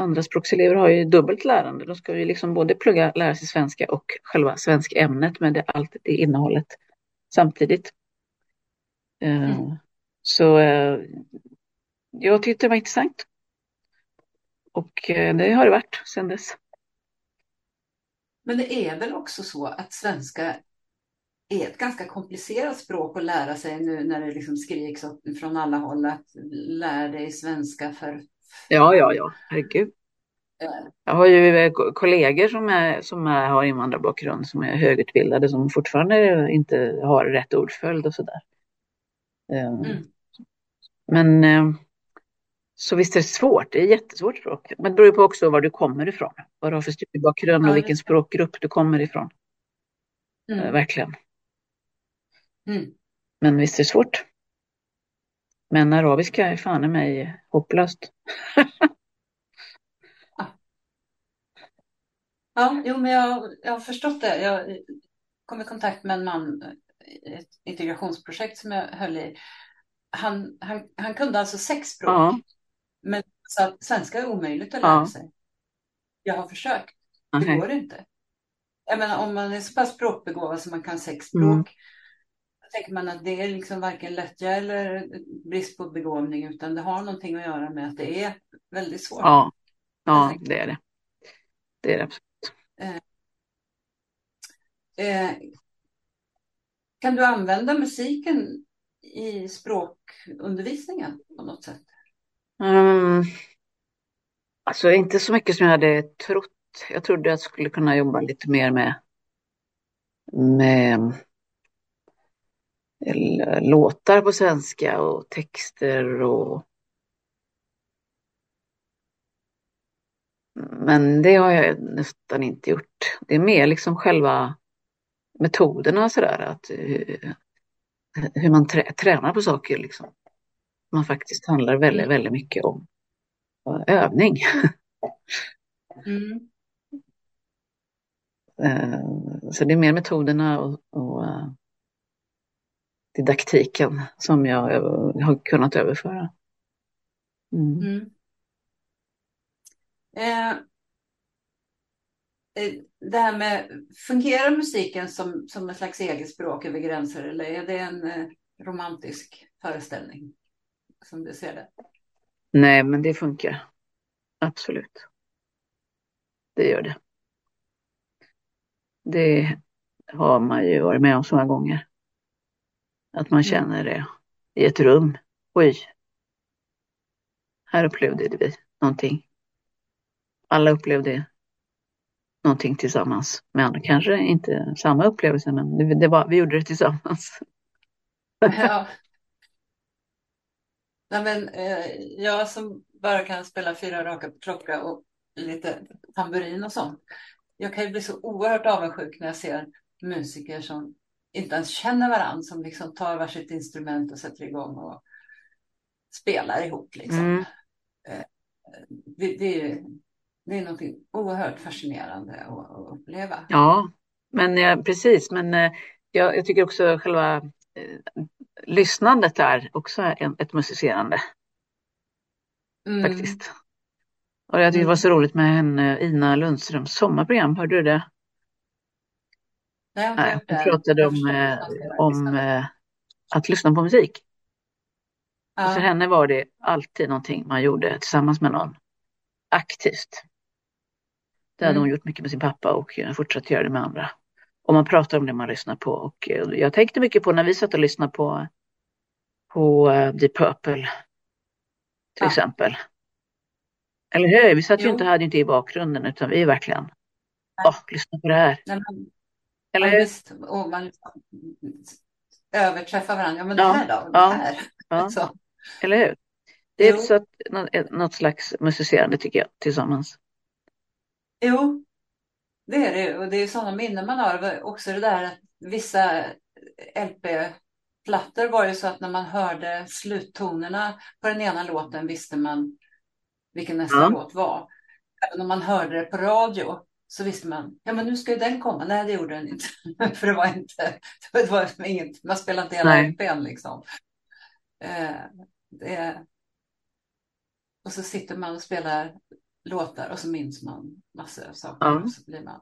andraspråkselever har ju dubbelt lärande. De ska ju liksom både plugga, lära sig svenska och själva svenskämnet med det, allt det innehållet samtidigt. Eh, Mm. Så eh, jag tyckte det var intressant. Och eh, det har det varit sedan dess. Men det är väl också så att svenska är ett ganska komplicerat språk att lära sig nu när det liksom skriks från alla håll att lär dig svenska för Ja, ja, ja, herregud. Eh, Jag har ju eh, ko- kollegor som, är, som är, har invandrarbakgrund som är högutbildade som fortfarande inte har rätt ordföljd och sådär. Eh, Mm. Men eh, så visst är det svårt, det är jättesvårt språk. Men det beror ju på också var du kommer ifrån, vad du har för studiebakgrund och vilken språkgrupp du kommer ifrån. Eh, Mm. Verkligen. Mm. Men visst är det svårt. Men arabiska är fan i mig hopplöst. *laughs* Ja, jo, men jag, jag har förstått det. Jag kom i kontakt med en man i ett integrationsprojekt som jag höll i. Han, han, han kunde alltså sex språk, Ja, men att svenska är omöjligt att lära Ja. sig. Jag har försökt, det nej. går inte. Jag menar, om man är så pass språkbegåvad som man kan sex språk, Mm. Tänker man att det är liksom varken lättja eller brist på begåvning, utan det har någonting att göra med att det är väldigt svårt. Ja, ja, det är det. Det är det absolut. Eh, kan du använda musiken i språkundervisningen på något sätt? Mm. Alltså inte så mycket som jag hade trott. Jag trodde jag skulle kunna jobba lite mer med, med låtar på svenska och texter och men det har jag nästan inte gjort. Det är mer liksom själva metoderna sådär, att hur man trä, tränar på saker liksom. Man faktiskt handlar väldigt, Mm. väldigt mycket om övning. *laughs* Mm. Eh, Så det är mer metoderna och, och eh, didaktiken som jag har kunnat överföra. Mm. Mm. Eh, eh, det här med, fungerar musiken som, som ett slags eget språk över gränser eller är det en eh, romantisk föreställning som du ser det? Nej, men det funkar. Absolut. Det gör det. Det har man ju varit med om så många gånger. Att man Mm. känner det i ett rum. Oj. Här upplevde vi någonting. Alla upplevde någonting tillsammans. Men kanske inte samma upplevelse, men det, det var, vi gjorde det tillsammans. *laughs* Ja. Nej, men, eh, jag som bara kan spela fyra raka på klocka och lite tamburin och sånt. Jag kan ju bli så oerhört avundsjuk när jag ser musiker som inte ens känner varandra, som liksom tar varsitt instrument och sätter igång och spelar ihop. Liksom. Mm. Eh, det, det, är, det är något oerhört fascinerande att, uppleva. Ja, men eh, precis. Men eh, jag, jag tycker också själva eh, lyssnandet är också en, ett musicerande Mm. faktiskt. Och jag tyckte det var så roligt med henne, Ina Lundströms sommarprogram. Hörde du det? Nej, Nej, det. pratade om, eh, om lyssna. eh, att lyssna på musik. Och för Ja. henne var det alltid någonting man gjorde tillsammans med någon aktivt. Det hade Mm. hon gjort mycket med sin pappa och fortsatt göra det med andra. Och man pratar om det man lyssnar på. Och eh, jag tänkte mycket på när vi satt och lyssnade på, på Deep Purple till Ja. exempel. Eller hur? Vi satt ju Jo. inte, hade ju inte i bakgrunden utan vi är verkligen, Nej. åh, lyssna på det här. Nej, men, Eller hur? visst. Och man överträffar varandra. Ja, men det Ja, här då? Det ja, här. ja, *laughs* Så. eller hur? Det är så att, något slags musicerande tycker jag, tillsammans. Jo, det är det. Och det är sådana minnen man har. Också det där att vissa LP-plattor var ju så att när man hörde sluttonerna på den ena låten visste man vilken nästa Ja. låt var. Även om man hörde det på radio så visste man, ja men nu ska ju den komma. Nej, det gjorde den inte. *laughs* För det var inte, *laughs* det var inget, man spelade inte hela. LPn liksom. Eh, det, och så sitter man och spelar låtar och så minns man massor av saker. Ja. Och så blir man,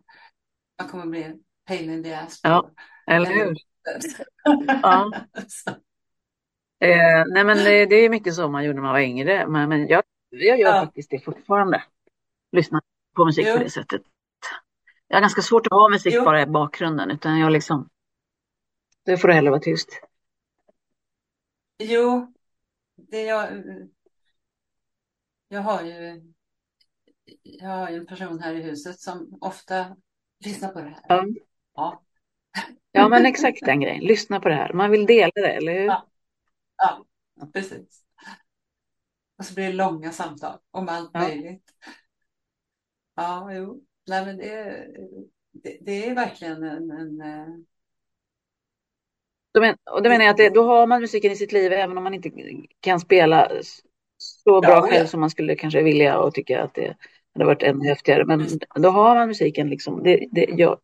man kommer bli pain in the ass. Ja, eller hur? Ja. *laughs* Eh, nej men det, det är mycket så man gjorde när man var yngre. Men, men jag, jag gör Ja. faktiskt det fortfarande. Lyssnar på musik Jo. på det sättet. Jag har ganska svårt att ha musik Jo. bara i bakgrunden. Utan jag liksom, det får det hellre vara tyst. Jo, det jag, jag har ju jag har ju en person här i huset som ofta lyssnar på det här. Ja. Ja, Ja men exakt den grejen. Lyssna på det här. Man vill dela det, eller hur? Ja. ja precis. Och så blir det långa samtal om allt Ja. möjligt. Ja, jo. Nej, men det, det, det är verkligen en, en eh, Då, men, och då menar jag att det, då har man musiken i sitt liv även om man inte kan spela så bra Ja, själv ja. som man skulle kanske vilja och tycka att det hade varit ännu häftigare. Men då har man musiken liksom. Det, det, jag,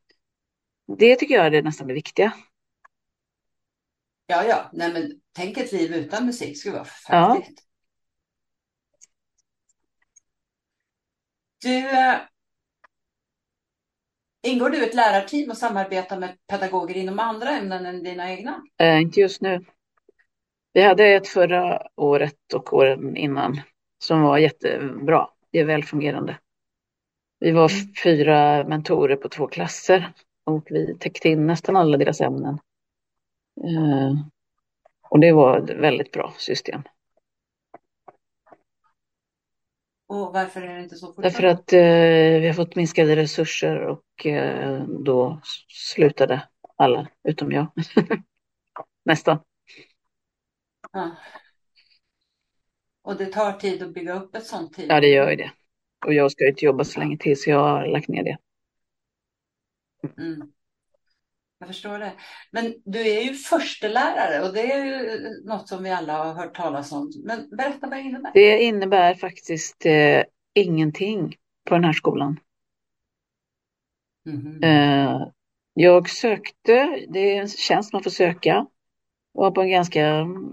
det tycker jag är det nästan det viktiga. Ja, ja. Nej, men tänk ett liv utan musik skulle vara Ja. förfärligt. Du, eh, ingår du i ett lärarteam och samarbetar med pedagoger inom andra ämnen än dina egna? Eh, inte just nu. Vi hade ett förra året och åren innan som var jättebra. Det är välfungerande. Vi var Mm. fyra mentorer på två klasser och vi täckte in nästan alla deras ämnen. Eh, och det var ett väldigt bra system. Och varför är det inte så Därför att eh, vi har fått minskade resurser och eh, då slutade alla utom jag. *laughs* Nästan. Ja. Och det tar tid att bygga upp ett sånt team. Ja, det gör ju det. Och jag ska ju inte jobba så länge till så jag har lagt ner det. Mm. Jag förstår det. Men du är ju förstelärare och det är ju något som vi alla har hört talas om. Men berätta vad det innebär. Det innebär faktiskt eh, ingenting på den här skolan. Mhm. Eh, jag sökte, det är en tjänst man får söka. Var på en ganska mm,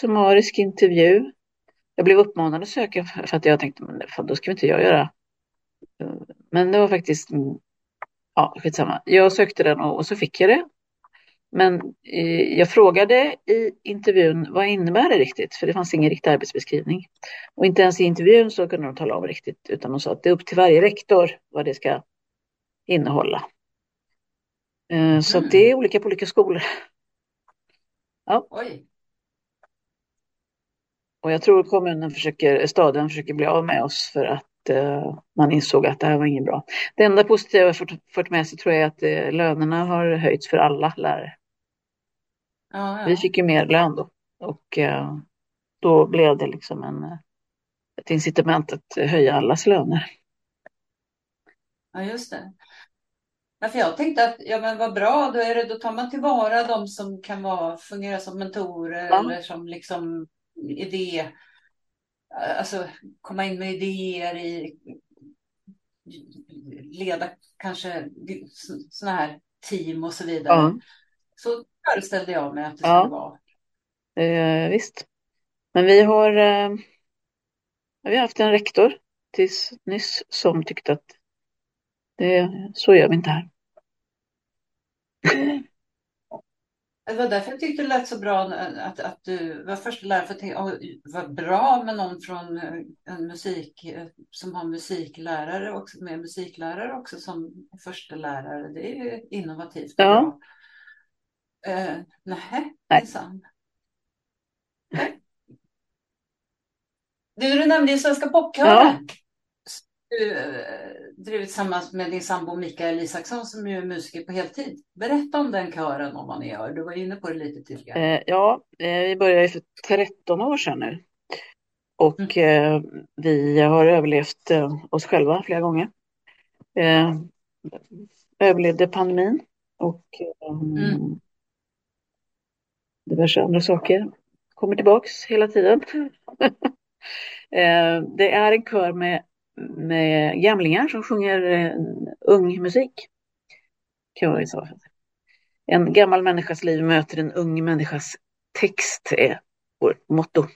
summarisk intervju. Jag blev uppmanad att söka för att jag tänkte, men fan, då ska inte jag göra. Eh, Men det var faktiskt, mm, ja skitsamma. Jag sökte den och, och så fick jag det. Men eh, jag frågade i intervjun vad innebär det riktigt? För det fanns ingen riktig arbetsbeskrivning. Och inte ens i intervjun så kunde de tala om riktigt utan de sa att det är upp till varje rektor vad det ska innehålla. Eh, så Mm. det är olika på olika skolor. Ja, Oj. och jag tror kommunen försöker, staden försöker bli av med oss för att man insåg att det här var inget bra. Det enda positiva jag fått, fått med sig tror jag är att eh, lönerna har höjts för alla lärare. Ja, Vi ja. fick ju mer lön då och eh, då blev det liksom en, eh, ett incitament att höja allas löner. ja, just det. Ja, för jag tänkte att ja, men vad bra, då, är det, då tar man tillvara de som kan vara, fungera som mentorer Ja. eller som liksom idé, alltså komma in med idéer i, leda kanske sådana här team och så vidare. Ja, Så föreställde jag mig att det Ja. skulle vara. eh, visst. Men vi har, eh, vi har haft en rektor tills nyss som tyckte att det, så gör vi inte här. Det var därför jag tyckte det lät så bra att, att du var första lärare. För att tänka, vad bra med någon från eh, en musik eh, som har musiklärare också, med musiklärare också som första lärare. Det är ju innovativt Ja. Eh, nej, minsann. Nej. Du, du nämnde ju Svenska popkören. Du eh, driver tillsammans med din sambo Mikael Isaksson som ju är musiker på heltid. Berätta om den kören om vad ni gör. Du var inne på det lite tidigare. Eh, ja, eh, vi började för 13 år sedan nu. Och eh, vi har överlevt eh, oss själva flera gånger. Eh, överlevde pandemin och Mm. diverse andra saker. Kommer tillbaks hela tiden. *laughs* eh, det är en kör med, med gamlingar som sjunger eh, ung musik. Kan man säga. En gammal människas liv möter en ung människas text är vårt motto.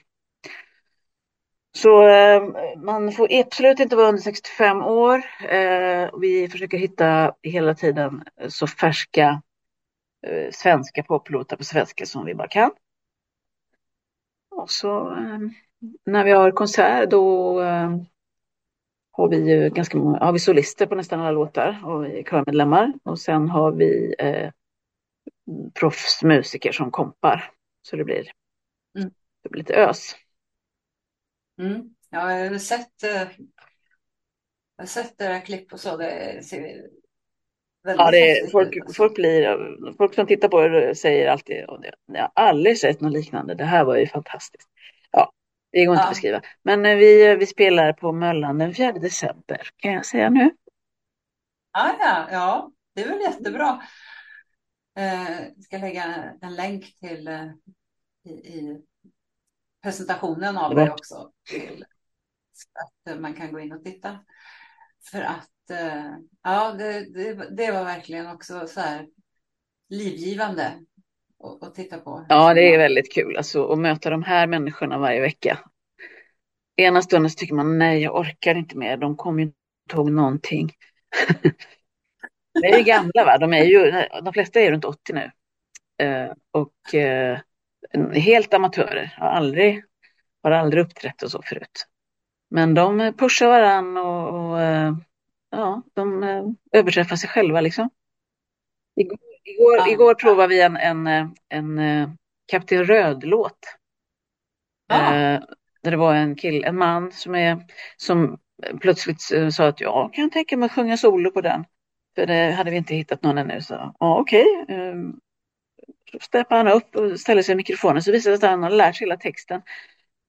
Så eh, man får absolut inte vara under 65 år. Eh, vi försöker hitta hela tiden så färska eh, svenska poplåtar på svenska som vi bara kan. Och så eh, när vi har konsert då eh, har vi ju ganska många, har vi solister på nästan alla låtar och vi är körmedlemmar. Och sen har vi eh, proffsmusiker som kompar. Så det blir, Mm. det blir lite ös. Mm. Ja, jag har sett, eh, jag har sett här klipp och så. Det ser väldigt Ja, det är, ut, folk, alltså. folk, blir, folk som tittar på det säger alltid jag har aldrig sett något liknande. Det här var ju fantastiskt. Ja, det går inte Ja. att beskriva. Men eh, vi, vi spelar på Möllan den 4 december kan jag säga nu. Ah, ja, ja, det är väl jättebra. Eh, jag ska lägga en länk till eh, i, i presentationen av det också. Till, så att eh, man kan gå in och titta. För att eh, ja, det, det, det var verkligen också så här livgivande att, att titta på. Ja, det är väldigt kul alltså, att möta de här människorna varje vecka. Ena stunden så tycker man nej, jag orkar inte mer. De kommer ju inte ihåg någonting. *laughs* De är ju gamla, va? De, är ju, de flesta är ju runt 80 nu. Eh, och eh, helt amatörer. Har aldrig, har aldrig uppträtt och så förut. Men de pushar varann och, och eh, ja, de eh, överträffar sig själva liksom. Igår, igår, Ja. igår provade vi en, en, eh, en, en Kapten Röd-låt. Ja. Eh, där det var en kill, en man som, är, som plötsligt eh, sa att jag kan tänka mig att sjunga solo på den. För det hade vi inte hittat någon ännu. Så ja, okej. Eh, så steppar han upp och ställer sig i mikrofonen. Så visar det sig att han har lärt sig hela texten.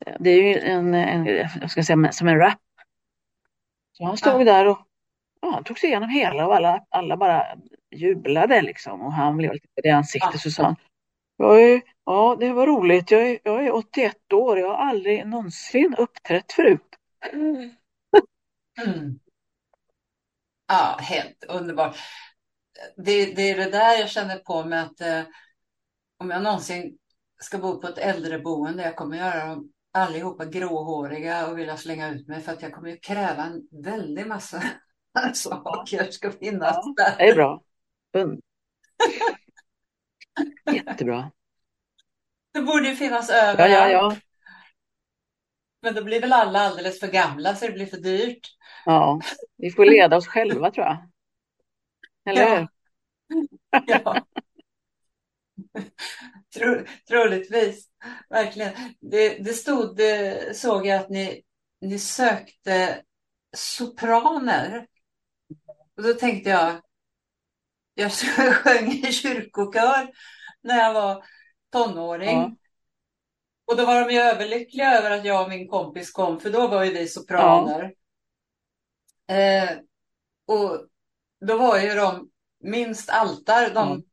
Eh, Det är ju en, en jag ska säga, som en rap. Så han stod Ja. där och ja, han tog sig igenom hela och alla, alla bara jublade liksom. Och han blev lite i ansiktet Ja. så sa han. Jag är, ja, det var roligt. Jag är, jag är 81 år. Jag har aldrig någonsin uppträtt förut. Mm. Ja, helt underbart. Det, det är det där jag känner på mig att eh, om jag någonsin ska bo på ett äldreboende, jag kommer göra dem allihopa gråhåriga och vilja slänga ut mig för att jag kommer ju kräva en väldig massa *laughs* saker ska finnas Ja, där. Det är bra. Und- *laughs* Jättebra. Det borde ju finnas Ja, överallt. ja, ja. Men då blir väl alla alldeles för gamla så det blir för dyrt. ja. Vi får leda oss själva tror jag. Eller Ja. hur? *laughs* Ja. Tro, troligtvis. Verkligen. Det, det stod, det såg jag att ni, ni sökte sopraner. Och då tänkte jag, jag *laughs* sjöng i kyrkokör när jag var tonåring. Ja. Och då var de ju överlyckliga över att jag och min kompis kom, för då var ju vi sopraner. Eh, och då var ju de minst altar, de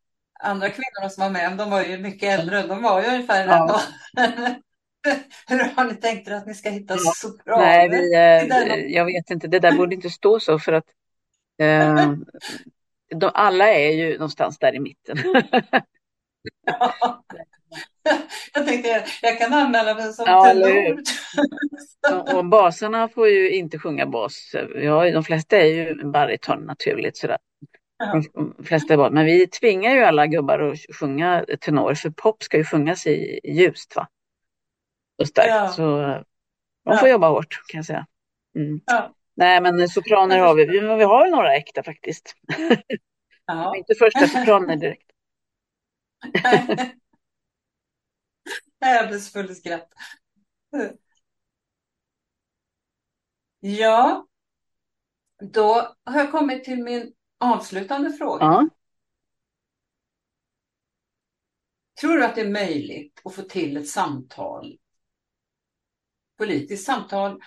Ja. andra kvinnorna som var med, de var ju mycket äldre, de var ju ungefär Ja. den *laughs* Hur har ni tänkt er att ni ska hitta Ja. sopraner? Nej, vi, eh, jag vet inte. Det där borde inte stå så för att eh, *laughs* de, alla är ju någonstans där i mitten. Ja. *laughs* Jag tänkte jag kan anmäla mig som Ja, tenor. Och, basarna får ju inte sjunga bas. Ja, de flesta är ju bariton naturligt sådär. Ja. De flesta är bas. Men vi tvingar ju alla gubbar att sjunga tenor för pop ska ju sjungas i ljust va? Och starkt. Ja. Så eh, de får jobba hårt kan jag säga. Mm. Ja. Nej men sopraner har vi. Vi, vi har några äkta faktiskt. Ja. *laughs* Inte första sopraner direkt. *laughs* Jag blir så full i skratt. Ja, då har jag kommit till min avslutande fråga. Ja. Tror du att det är möjligt att få till ett samtal, politiskt samtal,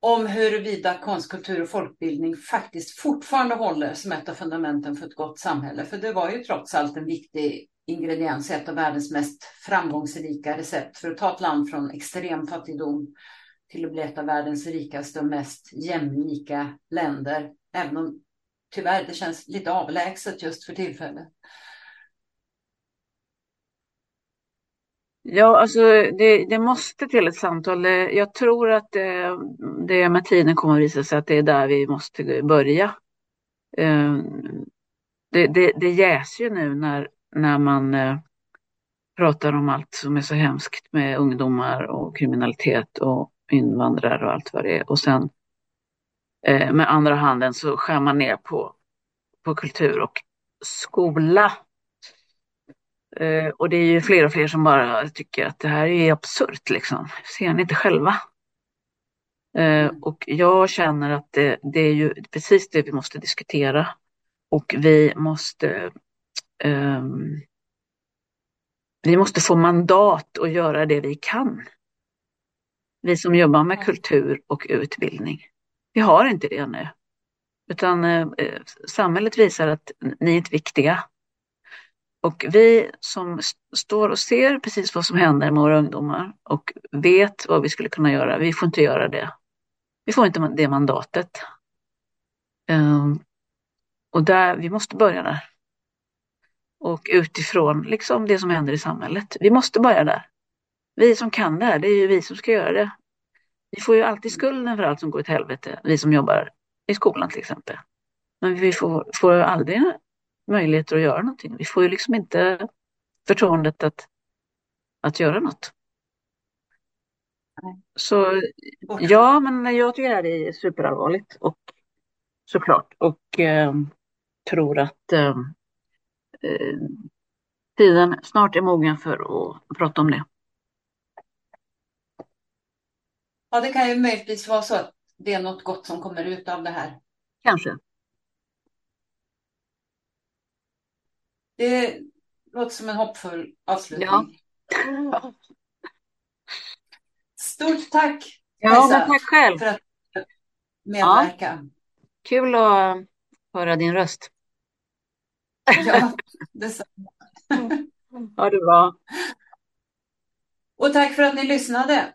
om huruvida konst, kultur och folkbildning faktiskt fortfarande håller som ett av fundamenten för ett gott samhälle? För det var ju trots allt en viktig ingrediens i ett av världens mest framgångsrika recept för att ta ett land från extrem fattigdom till att bli ett av världens rikaste och mest jämlika länder. Även om tyvärr det känns lite avlägset just för tillfället. Ja, alltså det, det måste till ett samtal. Jag tror att eh, det, det med tiden kommer att visa sig att det är där vi måste börja. Ehm, det, det, det jäser ju nu när, när man eh, pratar om allt som är så hemskt med ungdomar och kriminalitet och invandrare och allt vad det är. Och sen eh, med andra handen så skär man ner på, på kultur och skola. Eh, och det är ju fler och fler som bara tycker att det här är absurt liksom. Ser ni inte själva? Eh, Mm. och jag känner att det, det är ju precis det vi måste diskutera. Och vi måste ehm, vi måste få mandat att göra det vi kan. Vi som jobbar med kultur och utbildning. Vi har inte det nu. Utan eh, eh, samhället visar att ni är inte viktiga. Och vi som st- står och ser precis vad som händer med våra ungdomar och vet vad vi skulle kunna göra, vi får inte göra det. Vi får inte det mandatet. Um, och där, vi måste börja där. Och utifrån liksom det som händer i samhället. Vi måste börja där. Vi som kan det här, det är ju vi som ska göra det. Vi får ju alltid skulden för allt som går åt helvete, vi som jobbar i skolan till exempel. Men vi får, får aldrig möjligheter att göra någonting. Vi får ju liksom inte förtroendet att, att göra något. Nej. Så ja, men jag tycker det är superallvarligt och såklart. Och eh, tror att eh, tiden snart är mogen för att prata om det. Ja, det kan ju möjligtvis vara så att det är något gott som kommer ut av det här. Kanske. Det låter som en hoppfull avslutning. Ja. *laughs* Stort tack Ja, men tack själv. för att medverka. Kul att höra din röst. *laughs* Ja, detsamma. Ha det bra. Och tack för att ni lyssnade.